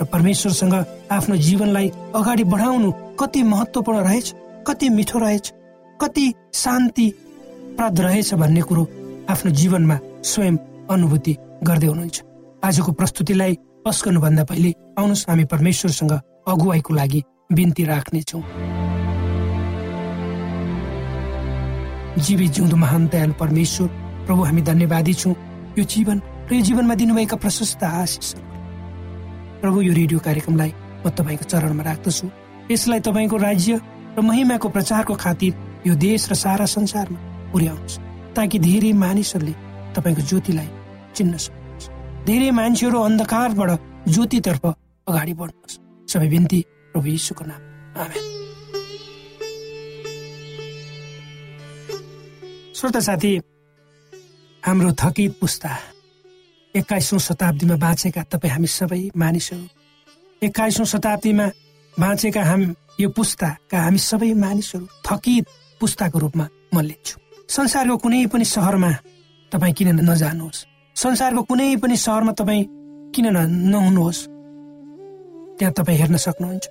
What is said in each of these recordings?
र परमेश्वरसँग आफ्नो जीवनलाई अगाडि बढाउनु कति महत्वपूर्ण रहेछ कति मिठो रहेछ कति शान्ति प्राप्त रहेछ भन्ने कुरो आफ्नो जीवनमा स्वयं अनुभूति गर्दै हुनुहुन्छ। आजको प्रस्तुतिलाई पस गर्नुभन्दा पहिले आउनुहोस् हामी परमेश्वरसँग अगुवाईको लागि बिन्ती राख्नेछौँ। जीवी जिउँदो महान दयालु परमेश्वर प्रभु हामी धन्यवादी छौँ। यो जीवन र यो जीवनमा दिनुभएका प्रशस्त आशिष प्रभु यो रेडियो कार्यक्रमलाई म तपाईँको चरणमा राख्दछु। यसलाई तपाईँको राज्य र महिमाको प्रचारको खातिर यो देश र सारा संसारमा पुर्याउनुहोस् ताकि धेरै मानिसहरूले तपाईँको ज्योतिलाई चिन्न सक्नुहोस् धेरै मान्छेहरू अन्धकारबाट ज्योतितर्फ अगाडि बढ्नुहोस्। सबै बिन्ती प्रभु यीशुको नाम। आमेन। श्रोता साथी हाम्रो थकित पुस्ता एक्काइसौँ शताब्दीमा बाँचेका तपाईँ हामी सबै मानिसहरू। एक्काइसौँ शताब्दीमा बाँचेका हामी यो पुस्ताका हामी सबै मानिसहरू थकित पुस्ताको रूपमा म लिन्छु। संसारको कुनै पनि सहरमा तपाईँ किन नजानुहोस्? संसारको कुनै पनि सहरमा तपाईँ किन नहुनुहोस्? त्यहाँ तपाईँ हेर्न सक्नुहुन्छ।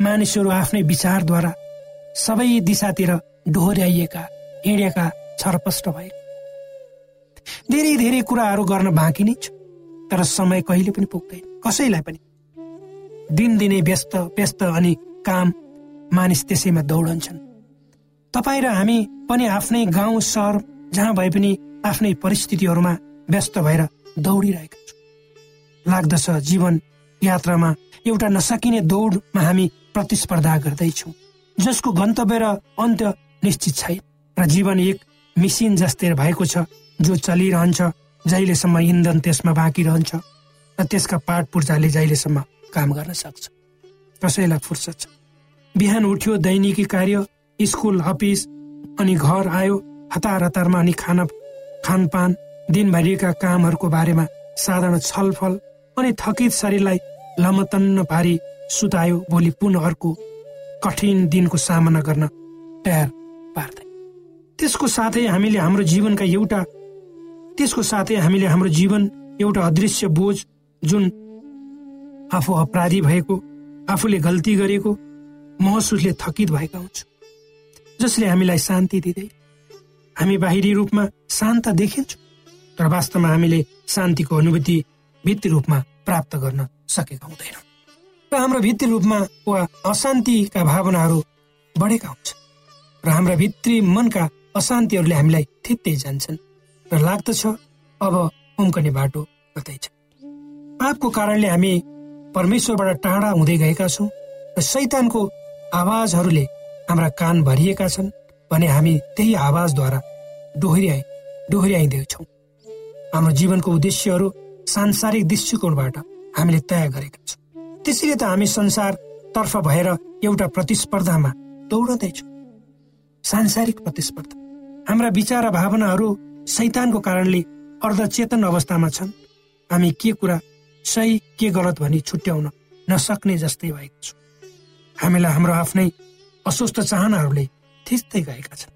मानिसहरू आफ्नै विचारद्वारा सबै दिशातिर डोहोऱ्याइएका हिँडेका छरपष्ट भए। धेरै धेरै कुराहरू गर्न बाँकी नै छ। तर समय कहिले पनि पुग्दैन। कसैलाई पनि। दिनदिनै व्यस्त व्यस्त अनि काम मानिस त्यसैमा दौडन्छन्। तपाईँ र हामी पनि आफ्नै गाउँ सहर जहाँ भए पनि आफ्नै परिस्थितिहरूमा व्यस्त भएर दौडिरहेका छौँ। लाग्दछ जीवन यात्रामा एउटा नसकिने दौडमा हामी प्रतिस्पर्धा गर्दैछौँ। जसको गन्तव्य र अन्त्य निश्चित छैन। र जीवन एक मिसिन जस्तै भएको छ। जो चलिरहन्छ जहिलेसम्म इन्धन त्यसमा बाँकी रहन्छ र त्यसका पाठ पूर्जाले जहिलेसम्म काम गर्न सक्छ। कसैलाई फुर्सद छ। बिहान उठ्यो दैनिकी कार्य स्कुल अफिस अनि घर आयो हतार हतारमा अनि खाना खानपान दिनभरिका कामहरूको बारेमा साधारण छलफल अनि थकित शरीरलाई लमतन्न पारी सुतायो भोलि पुनः अर्को कठिन दिनको सामना गर्न तयार पार्दै। त्यसको साथै हामीले हाम्रो जीवनका एउटा त्यसको साथै हामीले हाम्रो जीवन एउटा अदृश्य बोझ जुन आफू अपराधी भएको आफूले गल्ती गरेको महसुसले थकित भएका हुन्छ। जसले हामीलाई शान्ति दिँदै हामी बाहिरी रूपमा शान्त देखिन्छौँ तर वास्तवमा हामीले शान्तिको अनुभूति भित्री रूपमा प्राप्त गर्न सकेका हुँदैनौँ। र हाम्रो भित्री रूपमा वा अशान्तिका भावनाहरू बढेका हुन्छ र हाम्रा भित्री मनका अशान्तिहरूले हामीलाई थित्तै जान्छन्। र लाग्दछ अब उम्कने बाटो कतै छ पापको कारणले हामी परमेश्वरबाट टाढा हुँदै गएका छौँ र शैतानको आवाजहरूले हाम्रा कान भरिएका छन् भने हामी त्यही आवाजद्वारा डोहोऱ्याइ डोहोऱ्याइँदैछौँ। हाम्रो जीवनको उद्देश्यहरू सांसारिक दृष्टिकोणबाट हामीले तय गरेका छौँ। त्यसैले त हामी संसारतर्फ भएर एउटा प्रतिस्पर्धामा दौडँदैछौँ। सांसारिक प्रतिस्पर्धा। हाम्रा विचार र भावनाहरू शैतानको कारणले अर्धचेतन अवस्थामा छन्। हामी के कुरा सही के गलत भनी छुट्याउन नसक्ने जस्तै भएको छु। हामीलाई हाम्रो आफ्नै अस्वस्थ चाहनाहरूले थिच्दै गएका छन्।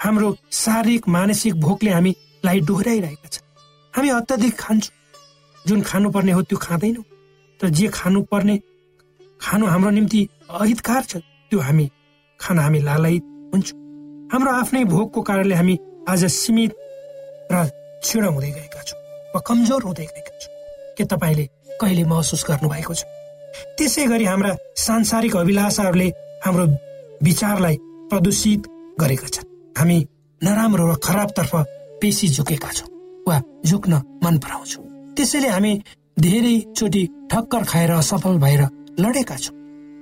हाम्रो शारीरिक मानसिक भोकले हामीलाई डोहोऱ्याइरहेका छन्। हामी अत्याधिक खान्छौँ। जुन खानुपर्ने हो त्यो खाँदैनौँ। तर जे खानुपर्ने खानु हाम्रो निम्ति अहितकार छ त्यो हामी खान हामी लालयित हुन्छौँ। हाम्रो आफ्नै भोगको कारणले हामी आज सीमित र छिडो हुँदै गएका छौँ वा कमजोर हुँदै गएका छौँ के तपाईँले कहिले महसुस गर्नुभएको छ? त्यसै गरी हाम्रा सांसारिक अभिलाषाहरूले हाम्रो विचारलाई प्रदूषित गरेका छन्। हामी नराम्रो र खराबतर्फ पेसी झुकेका छौँ वा झुक्न मन पराउँछौँ। त्यसैले हामी धेरैचोटि ठक्कर खाएर असफल भएर लडेका छौँ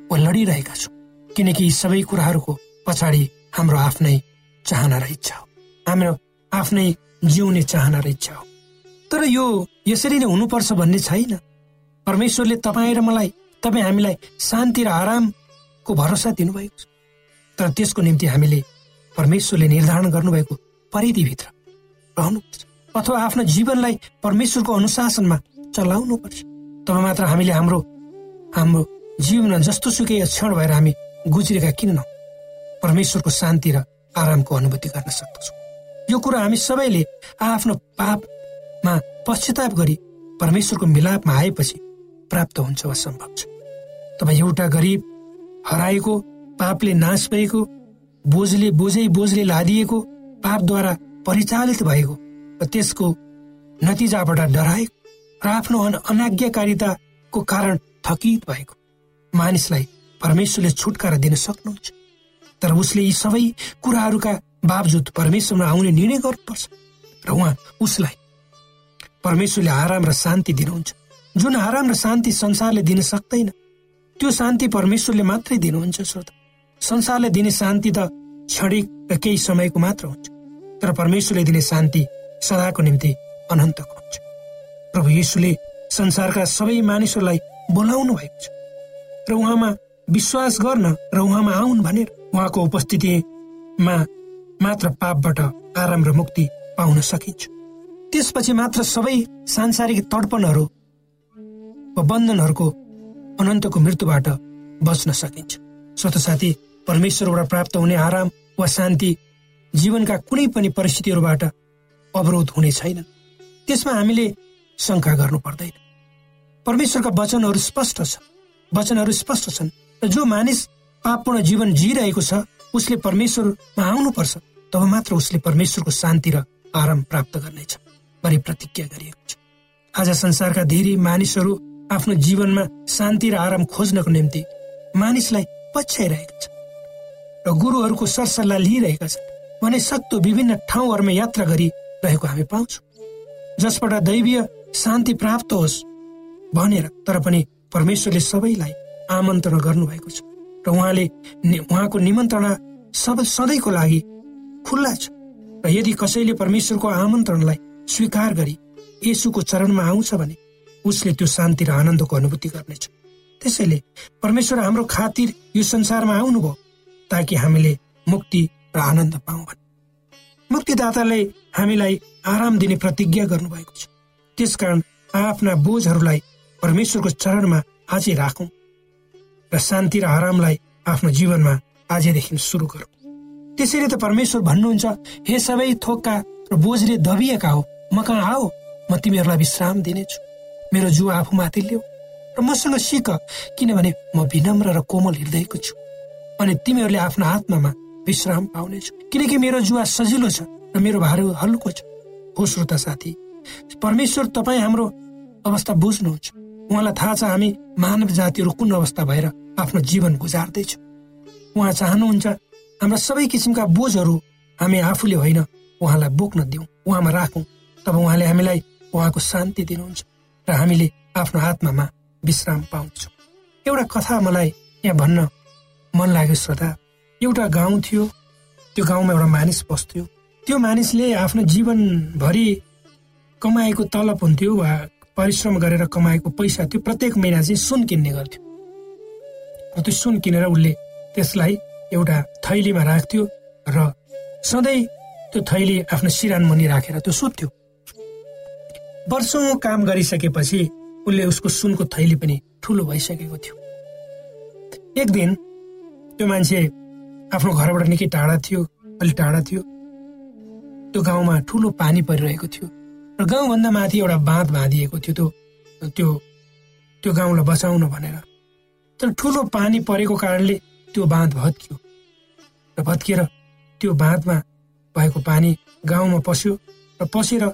वा लडिरहेका छौँ किनकि सबै कुराहरूको पछाडि हाम्रो आफ्नै चाहना र इच्छा हो। हाम्रो आफ्नै जिउने चाहना र इच्छा हो। तर यो यसरी नै हुनुपर्छ भन्ने छैन। परमेश्वरले तपाईँ र मलाई तपाईँ हामीलाई शान्ति र आरामको भरोसा दिनुभएको छ। तर त्यसको निम्ति हामीले परमेश्वरले निर्धारण गर्नुभएको परिधिभित्र रहनुपर्छ। अथवा आफ्नो जीवनलाई परमेश्वरको अनुशासनमा चलाउनु पर्छ तब मात्र हामीले हाम्रो हाम्रो जीवनमा जस्तो सुकै क्षण भएर हामी गुज्रेका किन परमेश्वरको शान्ति र आरामको अनुभूति गर्न सक्दछौँ। यो कुरा हामी सबैले आफ्नो पापमा पश्चाताप गरी परमेश्वरको मिलापमा आएपछि प्राप्त हुन्छ वा सम्भव छ। तपाईँ एउटा गरिब हराएको पापले नाश भएको बोझले बोझै बोझले लादिएको पापद्वारा परिचालित भएको र त्यसको नतिजाबाट डराएको र आफ्नो अनाज्ञाकारिताको कारण थकित भएको मानिसलाई परमेश्वरले छुटकारा दिन सक्नुहुन्छ। तर उसले यी सबै कुराहरूका बावजुद परमेश्वरमा आउने निर्णय गर्नुपर्छ र उहाँ उसलाई परमेश्वरले आराम र शान्ति दिनुहुन्छ। जुन आराम र शान्ति संसारले दिन सक्दैन त्यो शान्ति परमेश्वरले मात्रै दिनुहुन्छ श्रोता। संसारले दिने शान्ति त क्षणिक र केही समयको मात्र हुन्छ तर परमेश्वरले दिने शान्ति सदाको निम्ति अनन्तको हुन्छ प्रभु यीशुले संसारका सबै मानिसहरूलाई बोलाउनु भएको छ र उहाँमा विश्वास गर्न र उहाँमा आउन् भनेर उहाँको उपस्थितिमा मात्र पापबाट आराम र मुक्ति पाउन सकिन्छ। त्यसपछि मात्र सबै सांसारिक तडपनहरू वा बन्धनहरूको अनन्तको मृत्युबाट बच्न सकिन्छ। स्वत साथी परमेश्वरबाट प्राप्त हुने आराम वा शान्ति जीवनका कुनै पनि परिस्थितिहरूबाट अवरोध हुने छैन। त्यसमा हामीले शङ्का गर्नु पर्दैन। परमेश्वरका वचनहरू स्पष्ट छ वचनहरू स्पष्ट छन्। र जो मानिस पापपूर्ण जीवन जिइरहेको छ उसले परमेश्वरमा आउनुपर्छ तब मात्र उसले परमेश्वरको शान्ति र आराम प्राप्त गर्नेछ भनी प्रतिज्ञा गरिएको छ। आज संसारका धेरै मानिसहरू आफ्नो जीवनमा शान्ति र आराम खोज्नको निम्ति मानिसलाई पछ्याइरहेका छन् र गुरुहरूको सरसल्लाह लिइरहेका छन् भने सक्दो विभिन्न ठाउँहरूमा यात्रा गरिरहेको हामी पाउँछौँ। जसबाट दैवीय शान्ति प्राप्त होस् भनेर तर पनि परमेश्वरले सबैलाई आमन्त्रण गर्नुभएको छ। र उहाँले उहाँको निमन्त्रणा सब सधैँको लागि खुल्ला छ। र यदि कसैले परमेश्वरको आमन्त्रणलाई स्वीकार गरी यसुको चरणमा आउँछ भने उसले त्यो शान्ति र आनन्दको अनुभूति गर्नेछ। त्यसैले परमेश्वर हाम्रो खातिर यो संसारमा आउनुभयो ताकि हामीले मुक्ति र आनन्द पाऊ भने। मुक्तिदाताले हामीलाई आराम दिने प्रतिज्ञा गर्नुभएको छ। त्यसकारण आफ्ना बोझहरूलाई परमेश्वरको चरणमा आजै राखौँ। र शान्ति र आरामलाई आफ्नो जीवनमा आजदेखि सुरु गरौँ। त्यसैले त परमेश्वर भन्नुहुन्छ हे सबै थोकका र बोझले दबिएका हो म कहाँ आऊ? म तिमीहरूलाई विश्राम दिनेछु। मेरो जुवा आफूमाथि ल्याऊ र मसँग सिक किनभने म विनम्र र कोमल हृदयको छु अनि तिमीहरूले आफ्नो आत्मामा विश्राम पाउनेछ। किनकि मेरो जुवा सजिलो छ र मेरो भार हल्को छ। हो श्रोता साथी परमेश्वर तपाईँ हाम्रो अवस्था बुझ्नुहुन्छ। उहाँलाई थाहा छ हामी मानव जातिहरू कुन अवस्था भएर आफ्नो जीवन गुजार्दैछ। उहाँ चाहनुहुन्छ हाम्रा सबै किसिमका बोझहरू हामी आफूले होइन उहाँलाई बोक्न दिउँ उहाँमा राखौँ। तब उहाँले हामीलाई उहाँको शान्ति दिनुहुन्छ र हामीले आफ्नो आत्मामा विश्राम पाउँछौँ। एउटा कथा मलाई यहाँ भन्न मन लाग्यो श्रोता एउटा गाउँ थियो त्यो गाउँमा एउटा मानिस बस्थ्यो। त्यो मानिसले आफ्नो जीवनभरि कमाएको तलब हुन्थ्यो वा परिश्रम गरेर कमाएको पैसा त्यो प्रत्येक महिना चाहिँ सुन किन्ने गर्थ्यो। र त्यो सुन किनेर उसले त्यसलाई एउटा थैलीमा राख्थ्यो र सधैँ त्यो थैली आफ्नो सिरान मुनि राखेर त्यो सुत्थ्यो। वर्षौँ काम गरिसकेपछि उसले उसको सुनको थैली पनि ठुलो भइसकेको थियो। एक दिन त्यो मान्छे आफ्नो घरबाट निकै टाढा थियो अलि टाढा थियो। त्यो गाउँमा ठुलो पानी परिरहेको थियो। र गाउँभन्दा माथि एउटा बाँध बाँधिएको थियो त्यो त्यो त्यो गाउँलाई बचाउन भनेर। तर ठुलो पानी परेको कारणले त्यो बाँध भत्कियो। र भत्किएर त्यो बाँधमा भएको पानी गाउँमा पस्यो र पसेर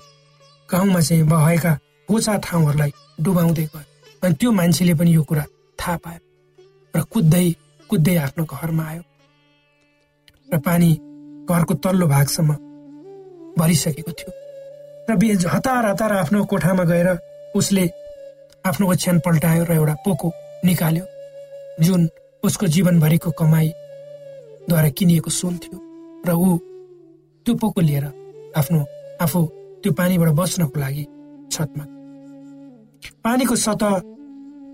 गाउँमा चाहिँ भएका पोचा ठाउँहरूलाई डुबाउँदै गयो। अनि त्यो मान्छेले पनि यो कुरा थाहा पायो र कुद्दै कुद्दै आफ्नो घरमा आयो। र पानी घरको तल्लो भागसम्म भरिसकेको थियो। र हतार हतार आफ्नो कोठामा गएर उसले आफ्नो ओछ्यान पल्टायो र एउटा पोको निकाल्यो जुन उसको जीवनभरिको कमाईद्वारा किनिएको सुन थियो र ऊ त्यो पोको लिएर आफ्नो आफू त्यो पानीबाट बच्नको लागि छतमा पानीको सतह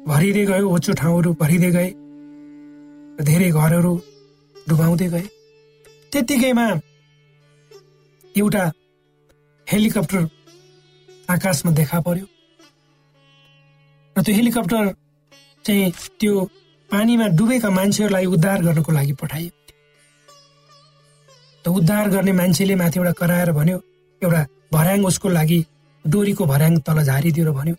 भरिँदै गयो होचो ठाउँहरू भरिँदै गए धेरै घरहरू डुबाउँदै गए। त्यत्तिकैमा एउटा हेलिकप्टर आकाशमा देखा पर्यो। र त्यो हेलिकप्टर चाहिँ त्यो पानीमा डुबेका मान्छेहरूलाई उद्धार गर्नको लागि पठाइयो। त उद्धार गर्ने मान्छेले माथिबाट कराएर भन्यो एउटा भर्याङ उसको लागि डोरीको भर्याङ तल झारिदियो र भन्यो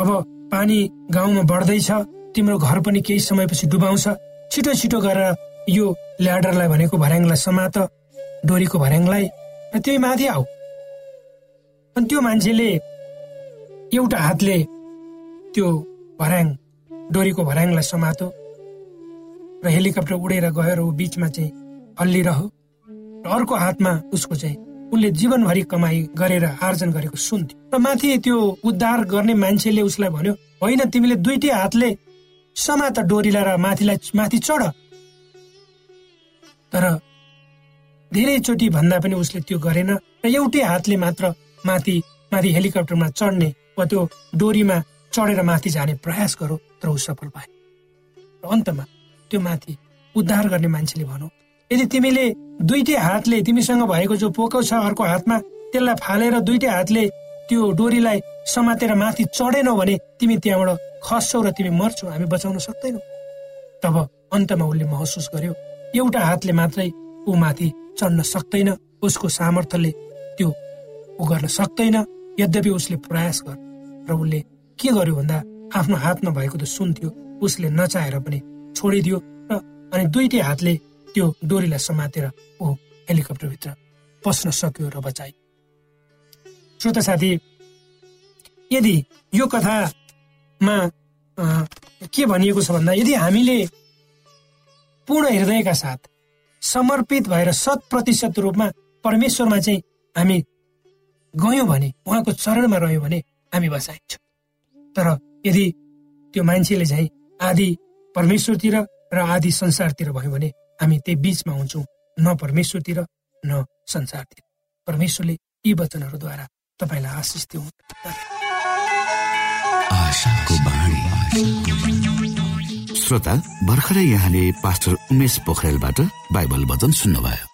अब पानी गाउँमा बढ्दैछ तिम्रो घर पनि केही समयपछि डुबाउँछ। छिटो छिटो गरेर यो ल्याडरलाई भनेको भर्याङलाई समात डोरीको भर्याङलाई र त्यही माथि आऊ। अनि त्यो मान्छेले एउटा हातले त्यो भर्याङ डोरीको भर्याङलाई समातो र हेलिकप्टर उडेर गएर ऊ बिचमा चाहिँ हल्लिरह्यो र अर्को हातमा उसको चाहिँ उसले जीवनभरि कमाई गरेर आर्जन गरेको सुन्थ्यो। र माथि त्यो उद्धार गर्ने मान्छेले उसलाई भन्यो होइन तिमीले दुइटै हातले समात डोरीलाई र माथिलाई माथि चढ। तर धेरैचोटि भन्दा पनि उसले त्यो गरेन र एउटै हातले मात्र माथि माथि हेलिकप्टरमा चढ्ने वा त्यो डोरीमा चढेर माथि जाने प्रयास गरो तर ऊ सफल पाए र अन्तमा त्यो माथि उद्धार गर्ने मान्छेले भनौँ यदि तिमीले दुइटै हातले तिमीसँग भएको जो पोको छ अर्को हातमा त्यसलाई फालेर दुइटै हातले त्यो डोरीलाई समातेर माथि चढेनौ भने तिमी त्यहाँबाट खस्छौ र तिमी मर्छौ हामी बचाउन सक्दैनौ। तब अन्तमा उसले महसुस गर्यो एउटा हातले मात्रै ऊ माथि चढ्न सक्दैन उसको सामर्थ्यले त्यो ऊ गर्न सक्दैन। यद्यपि उसले प्रयास गर र उसले के गर्यो भन्दा आफ्नो हातमा भएको त सुन्थ्यो उसले नचाहेर पनि छोडिदियो र अनि दुईटै हातले त्यो डोरीलाई समातेर ऊ हेलिकप्टरभित्र पस्न सक्यो र बचाइ श्रोता साथी यदि यो कथामा के भनिएको छ भन्दा यदि हामीले पूर्ण हृदयका साथ समर्पित भएर शत प्रतिशत रूपमा परमेश्वरमा चाहिँ हामी गयौँ भने उहाँको चरणमा रह्यौँ भने हामी बसाइन्छौँ। तर यदि त्यो मान्छेले चाहिँ आदि परमेश्वरतिर र आदि संसारतिर भयो भने हामी त्यही बिचमा हुन्छौँ न परमेश्वरतिर न संसारतिर। परमेश्वरले यी वचनहरूद्वारा तपाईँलाई आशिष दिउन्। श्रोता भर्खरै यहाँले पास्टर उमेश पोखरेलबाट बाइबल वचन सुन्नुभयो।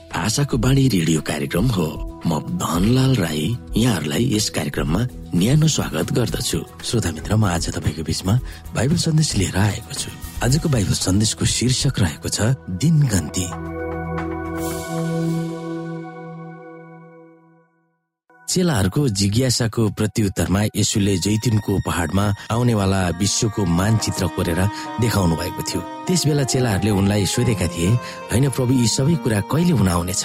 आशाको बाणी रेडियो कार्यक्रम हो। म धनलाल राई यहाँहरूलाई यस कार्यक्रममा न्यानो स्वागत गर्दछु। श्रोता मित्र म आज तपाईँको बिचमा बाइबल सन्देश लिएर आएको छु। आजको बाइबल सन्देशको शीर्षक रहेको छ दिन गन्ती चेलाहरूको जिज्ञासाको प्रत्युत्तरमा यसुले जैतुनको पहाडमा आउनेवाला विश्वको मानचित्र कोरेर देखाउनु भएको थियो। त्यस बेला चेलाहरूले उनलाई सोधेका थिए होइन प्रभु यी सबै कुरा कहिले हुन आउनेछ?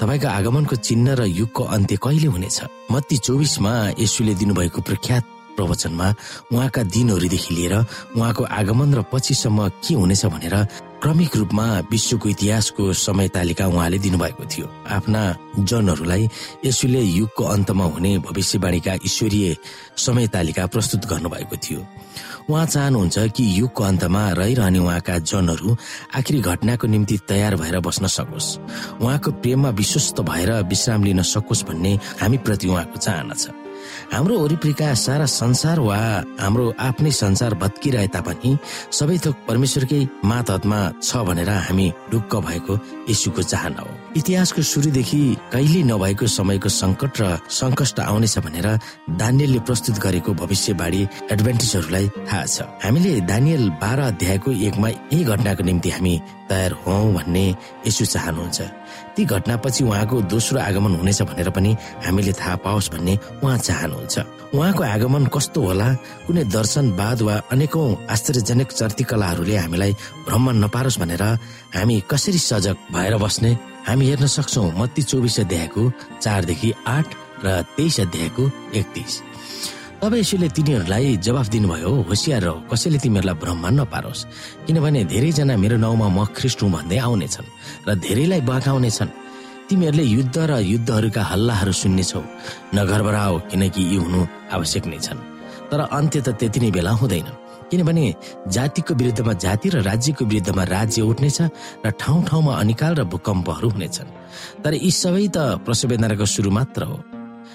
तपाईँको आगमनको चिन्ह र युगको अन्त्य कहिले हुनेछ? मत्ती चौबिसमा यसुले दिनुभएको प्रख्यात प्रवचनमा उहाँका दिनहरूदेखि लिएर उहाँको आगमन र पछिसम्म के हुनेछ भनेर क्रमिक रूपमा विश्वको इतिहासको समय तालिका उहाँले दिनुभएको थियो। आफ्ना जनहरूलाई यसुले युगको अन्तमा हुने भविष्यवाणीका ईश्वरीय समय तालिका प्रस्तुत गर्नुभएको थियो। उहाँ चाहनुहुन्छ कि युगको अन्तमा रहिरहने उहाँका जनहरू आखिरी घटनाको निम्ति तयार भएर बस्न सकोस्। उहाँको प्रेममा विश्वस्त भएर विश्राम लिन सकोस् भन्ने हामीप्रति उहाँको चाहना छ। हाम्रो वरिपरिका सारा संसार वा हाम्रो आफ्नै संसार भत्किरहे तापनि सबै थोक परमेश्वरकै मातहतमा छ भनेर हामी ढुक्क भएको यीशुको चाहना हो। इतिहासको सुरुदेखि कहिले नभएको समयको संकट र सङ्कष्ट आउनेछ भनेर दानियलले प्रस्तुत गरेको भविष्यवाणी एडभान्टेजहरूलाई थाहा छ। हामीले दानियल बाह्र अध्यायको एकमा यही घटनाको निम्ति हामी तयार हौ भन्ने यसु चाहनुहुन्छ। ती घटनापछि उहाँको दोस्रो आगमन हुनेछ भनेर पनि हामीले थाहा पाओस् भन्ने उहाँ चाहनुहुन्छ। उहाँको आगमन कस्तो होला? कुनै दर्शनवाद वा अनेकौं आश्चर्यजनक चर्तिकलाहरूले हामीलाई भ्रम नपारोस् भनेर हामी कसरी सजग भएर बस्ने? हामी हेर्न सक्छौ मत्ती चौबिस अध्यायको चारदेखि आठ र तेइस अध्यायको एकतिस। तब यसोले तिनीहरूलाई जवाफ दिनुभयो होसियार रह। कसैले तिमीहरूलाई भ्रममा नपारोस्। किनभने धेरैजना मेरो नाउँमा म ख्रिस्ट भन्दै आउनेछन् र धेरैलाई बहकाउनेछन् तिमीहरूले युद्ध र युद्धहरूका हल्लाहरू सुन्नेछौ। नघरबराओ किनकि यी हुनु आवश्यक नै छन्। तर अन्त्य त त्यति नै बेला हुँदैन। किनभने जातिको विरुद्धमा जाति र राज्यको विरुद्धमा राज्य उठ्नेछ र ठाउँ ठाउँमा अनिकाल र भूकम्पहरू हुनेछन्। तर यी सबै त प्रसवेदनाको सुरु मात्र हो।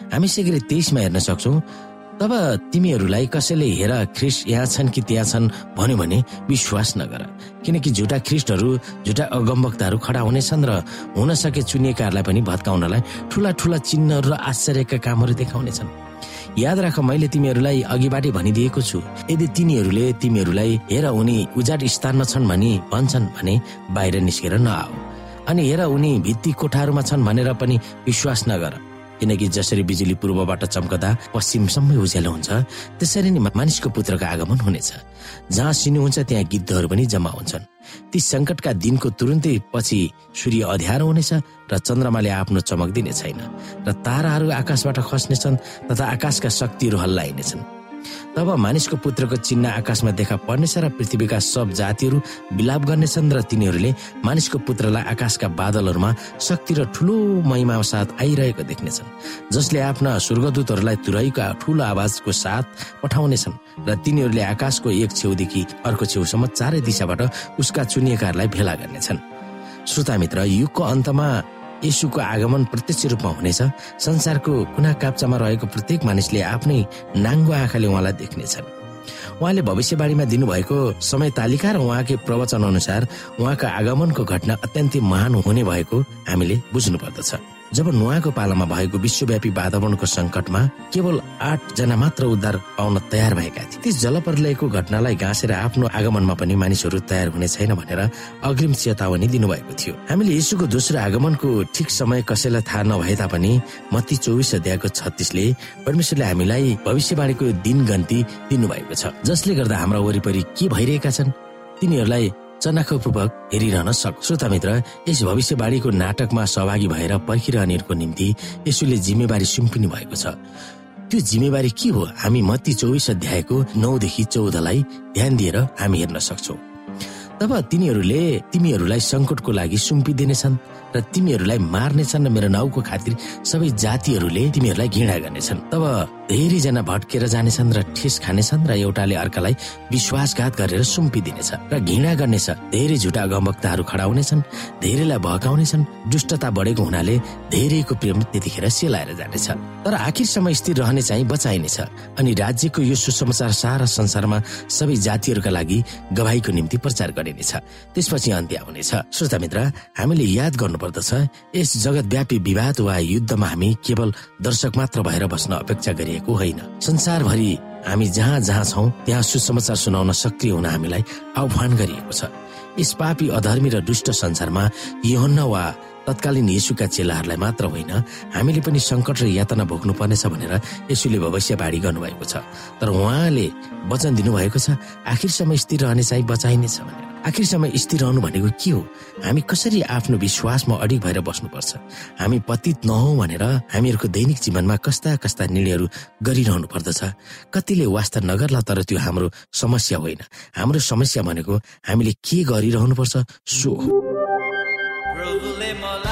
हामी शीघ्रै तेइसमा हेर्न सक्छौ। तब तिमीहरूलाई कसैले हेर ख्रिस यहाँ छन् कि त्यहाँ छन् भन्यो भने विश्वास नगर। किनकि झुटा ख्रिस्टहरू झुटा अगमवक्ताहरू खडा हुनेछन् र हुन सके चुनिएकाहरूलाई पनि भत्काउनलाई ठुला ठुला चिन्हहरू र आश्चर्यका कामहरू देखाउनेछन्। याद राख मैले तिमीहरूलाई अघिबाटै भनिदिएको छु। यदि तिनीहरूले तिमीहरूलाई हेर उनी उजाड स्थानमा छन् भनी भन्छन् भने बाहिर निस्केर नआऊ। अनि हेर उनी भित्ती कोठाहरूमा छन् भनेर पनि विश्वास नगर। किनकि जसरी बिजुली पूर्वबाट चम्कदा पश्चिमसम्मै उज्यालो हुन्छ त्यसरी नै मानिसको पुत्रको आगमन हुनेछ। जहाँ सिनु हुन्छ त्यहाँ गिद्धहरू पनि जम्मा हुन्छन्। ती संकटका दिनको तुरुन्तै पछि सूर्य अध्यारो हुनेछ र चन्द्रमाले आफ्नो चमक दिने छैन र ताराहरू आकाशबाट खस्नेछन् तथा आकाशका शक्तिहरू हल्लाइनेछन्। तब मानिसको पुत्रको चिन्ह आकाशमा देखा पर्नेछ र पृथ्वीका सब जातिहरू विलाप गर्नेछन् र तिनीहरूले मानिसको पुत्रलाई आकाशका बादलहरूमा शक्ति र ठुलो महिमा साथ आइरहेको देख्नेछन् जसले आफ्ना स्वर्गदूतहरूलाई तुरैका ठुलो आवाजको साथ पठाउनेछन् र तिनीहरूले आकाशको एक छेउदेखि अर्को छेउसम्म चारै दिशाबाट उसका चुनिएकाहरूलाई भेला गर्नेछन्। श्रोता मित्र युगको अन्तमा यसुको आगमन प्रत्यक्ष रूपमा हुनेछ। संसारको कुना काप्चामा रहेको प्रत्येक मानिसले आफ्नै नाङ्गो आँखाले उहाँलाई देख्नेछन्। उहाँले भविष्यवाणीमा दिनुभएको समय तालिका र उहाँकै प्रवचन अनुसार उहाँको आगमनको घटना अत्यन्तै महान हुने भएको हामीले बुझ्नु पर्दछ जब नुहाको पालामा भएको विश्वव्यापी वातावरणको संकटमा केवल आठ जना मात्र उद्धार पाउन तयार भएका थिए। त्यस जलप्रलयको घटनालाई गाँसेर आफ्नो आगमनमा पनि मानिसहरू तयार हुने छैन भनेर अग्रिम चेतावनी दिनुभएको थियो। हामीले यसुको दोस्रो आगमनको ठिक समय कसैलाई थाहा नभए तापनि मती चौबिस अध्यायको छत्तिसले परमेश्वरले हामीलाई भविष्यवाणीको दिन गन्ती दिनुभएको छ। जसले गर्दा हाम्रा वरिपरि के भइरहेका छन्? तिनीहरूलाई चनाखोपूर्वक हेरिरहन सक्छ श्रोता मित्र यस भविष्यवाणीको नाटकमा सहभागी भएर पर्खिरहनेहरूको निम्ति यसुले जिम्मेवारी सुम्पिनु भएको छ। त्यो जिम्मेवारी के हो? हामी मत्ती चौबिस अध्यायको नौदेखि चौधलाई ध्यान दिएर हामी हेर्न सक्छौ। तब तिनीहरूले तिमीहरूलाई सङ्कटको लागि सुम्पिदिनेछन् र तिमीहरूलाई मार्नेछन् र मेरो नाउँको खातिर सबै जातिहरूले तिमीहरूलाई घृणा गर्नेछन्। तब धेरैजना भट्केर जानेछन् र ठेस खानेछन् र एउटाले अर्कालाई विश्वासघात गरेर सुम्पिदिनेछ र घृणा गर्नेछ। धेरै झुटा गम्भक्ताहरू खडा हुनेछन् धेरैलाई भकाउनेछन् दुष्टता बढेको हुनाले धेरैको प्रेम त्यतिखेर सेलाएर जानेछ। तर आखिरसम्म स्थिर रहने चाहिँ बचाइनेछ अनि राज्यको यो सुसमाचार सारा संसारमा सबै जातिहरूका लागि गवाईको निम्ति प्रचार गरिनेछ त्यसपछि अन्त्य हुनेछ। श्रोता मित्र हामीले याद गर्नु पर्दछ यस जगतव्यापी विवाद वा युद्धमा हामी केवल दर्शक मात्र भएर बस्न अपेक्षा गरिएको होइन। संसारभरि हामी जहाँ जहाँ छौँ त्यहाँ सुसमाचार सुनाउन सक्रिय हुन हामीलाई आह्वान गरिएको छ। यस पापी अधर्मी र दुष्ट संसारमा यहन्न वा तत्कालीन येसुका चेलाहरूलाई मात्र होइन हामीले पनि सङ्कट र यातना भोग्नु पर्नेछ भनेर यसुले भविष्यवाणी गर्नुभएको छ। तर उहाँले वचन दिनुभएको छ आखिरसम्म स्थिर रहने चाहिँ बचाइनेछ भनेर। आखिरसम्म स्थिर रहनु भनेको के हो? हामी कसरी आफ्नो विश्वासमा अडिग भएर बस्नुपर्छ? हामी पतित नहौ भनेर हामीहरूको दैनिक जीवनमा कस्ता कस्ता निर्णयहरू गरिरहनु पर्दछ? कतिले वास्ता नगर्ला तर त्यो हाम्रो समस्या होइन। हाम्रो समस्या भनेको हामीले के गरिरहनुपर्छ सो हो। प्रभुले मलाई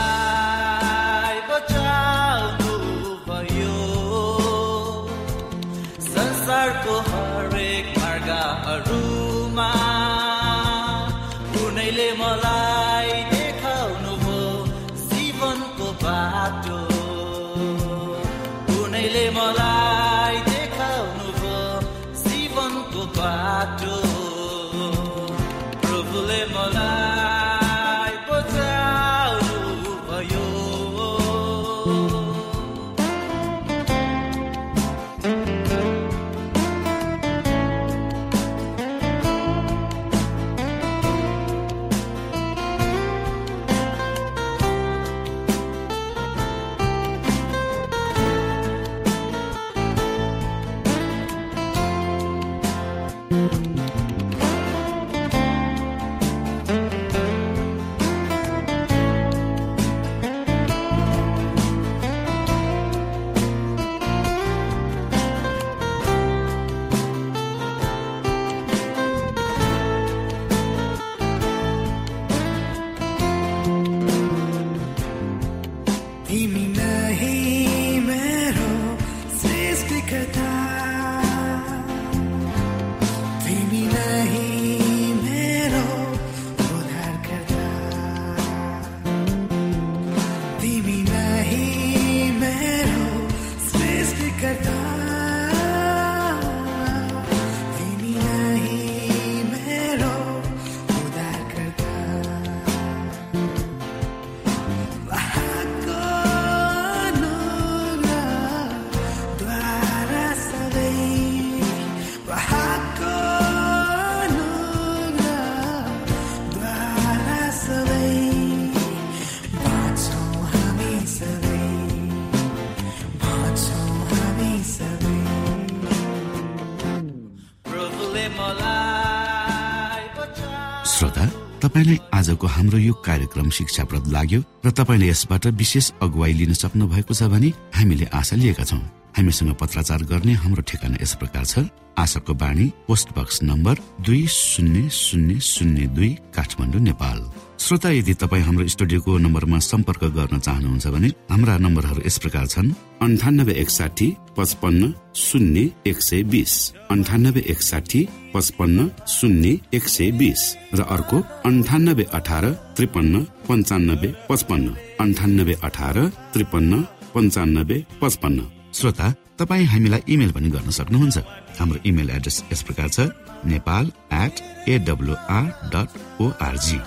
हाम्रो यो कार्यक्रम शिक्षाप्रद लाग्यो र तपाईँले यसबाट विशेष अगुवाई लिन सक्नु भएको छ भने हामीले आशा लिएका छौँ। हामीसँग पत्राचार गर्ने हाम्रो ठेगाना यस प्रकार छ। आशाको बाणी पोस्ट बक्स नम्बर दुई शून्य शून्य शून्य दुई काठमाडौँ नेपाल। श्रोता यदि तपाईँ हाम्रो स्टुडियोको नम्बरमा सम्पर्क गर्न चाहनुहुन्छ भने हाम्रा नम्बरहरू यस प्रकार छन्। अन्ठानब्बे एकसाठी पचपन्न शून्य एक सय बिस। अन्ठानब्बे एकसाठी पचपन्न शून्य एक सय बिस। र अर्को अन्ठानब्बे अठार त्रिपन्न पञ्चानब्बे पचपन्न। अन्ठानब्बे अठार त्रिपन्न पञ्चानब्बे पचपन्न। श्रोता तपाईँ हामीलाई इमेल पनि गर्न सक्नुहुन्छ। हाम्रो इमेल एड्रेस यस प्रकार छ Nepal at AWR dot ORG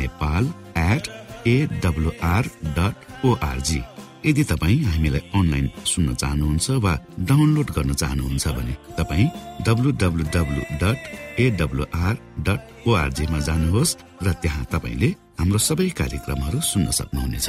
Nepal at AWR dot ORG यदि तपाईँ हामीलाई अनलाइन सुन्न चाहनुहुन्छ वा डाउनलोड गर्न चाहनुहुन्छ भने तपाईँ W W W dot AWR dot ओआरजीमा जानुहोस् र त्यहाँ तपाईँले हाम्रो सबै कार्यक्रमहरू सुन्न सक्नुहुनेछ।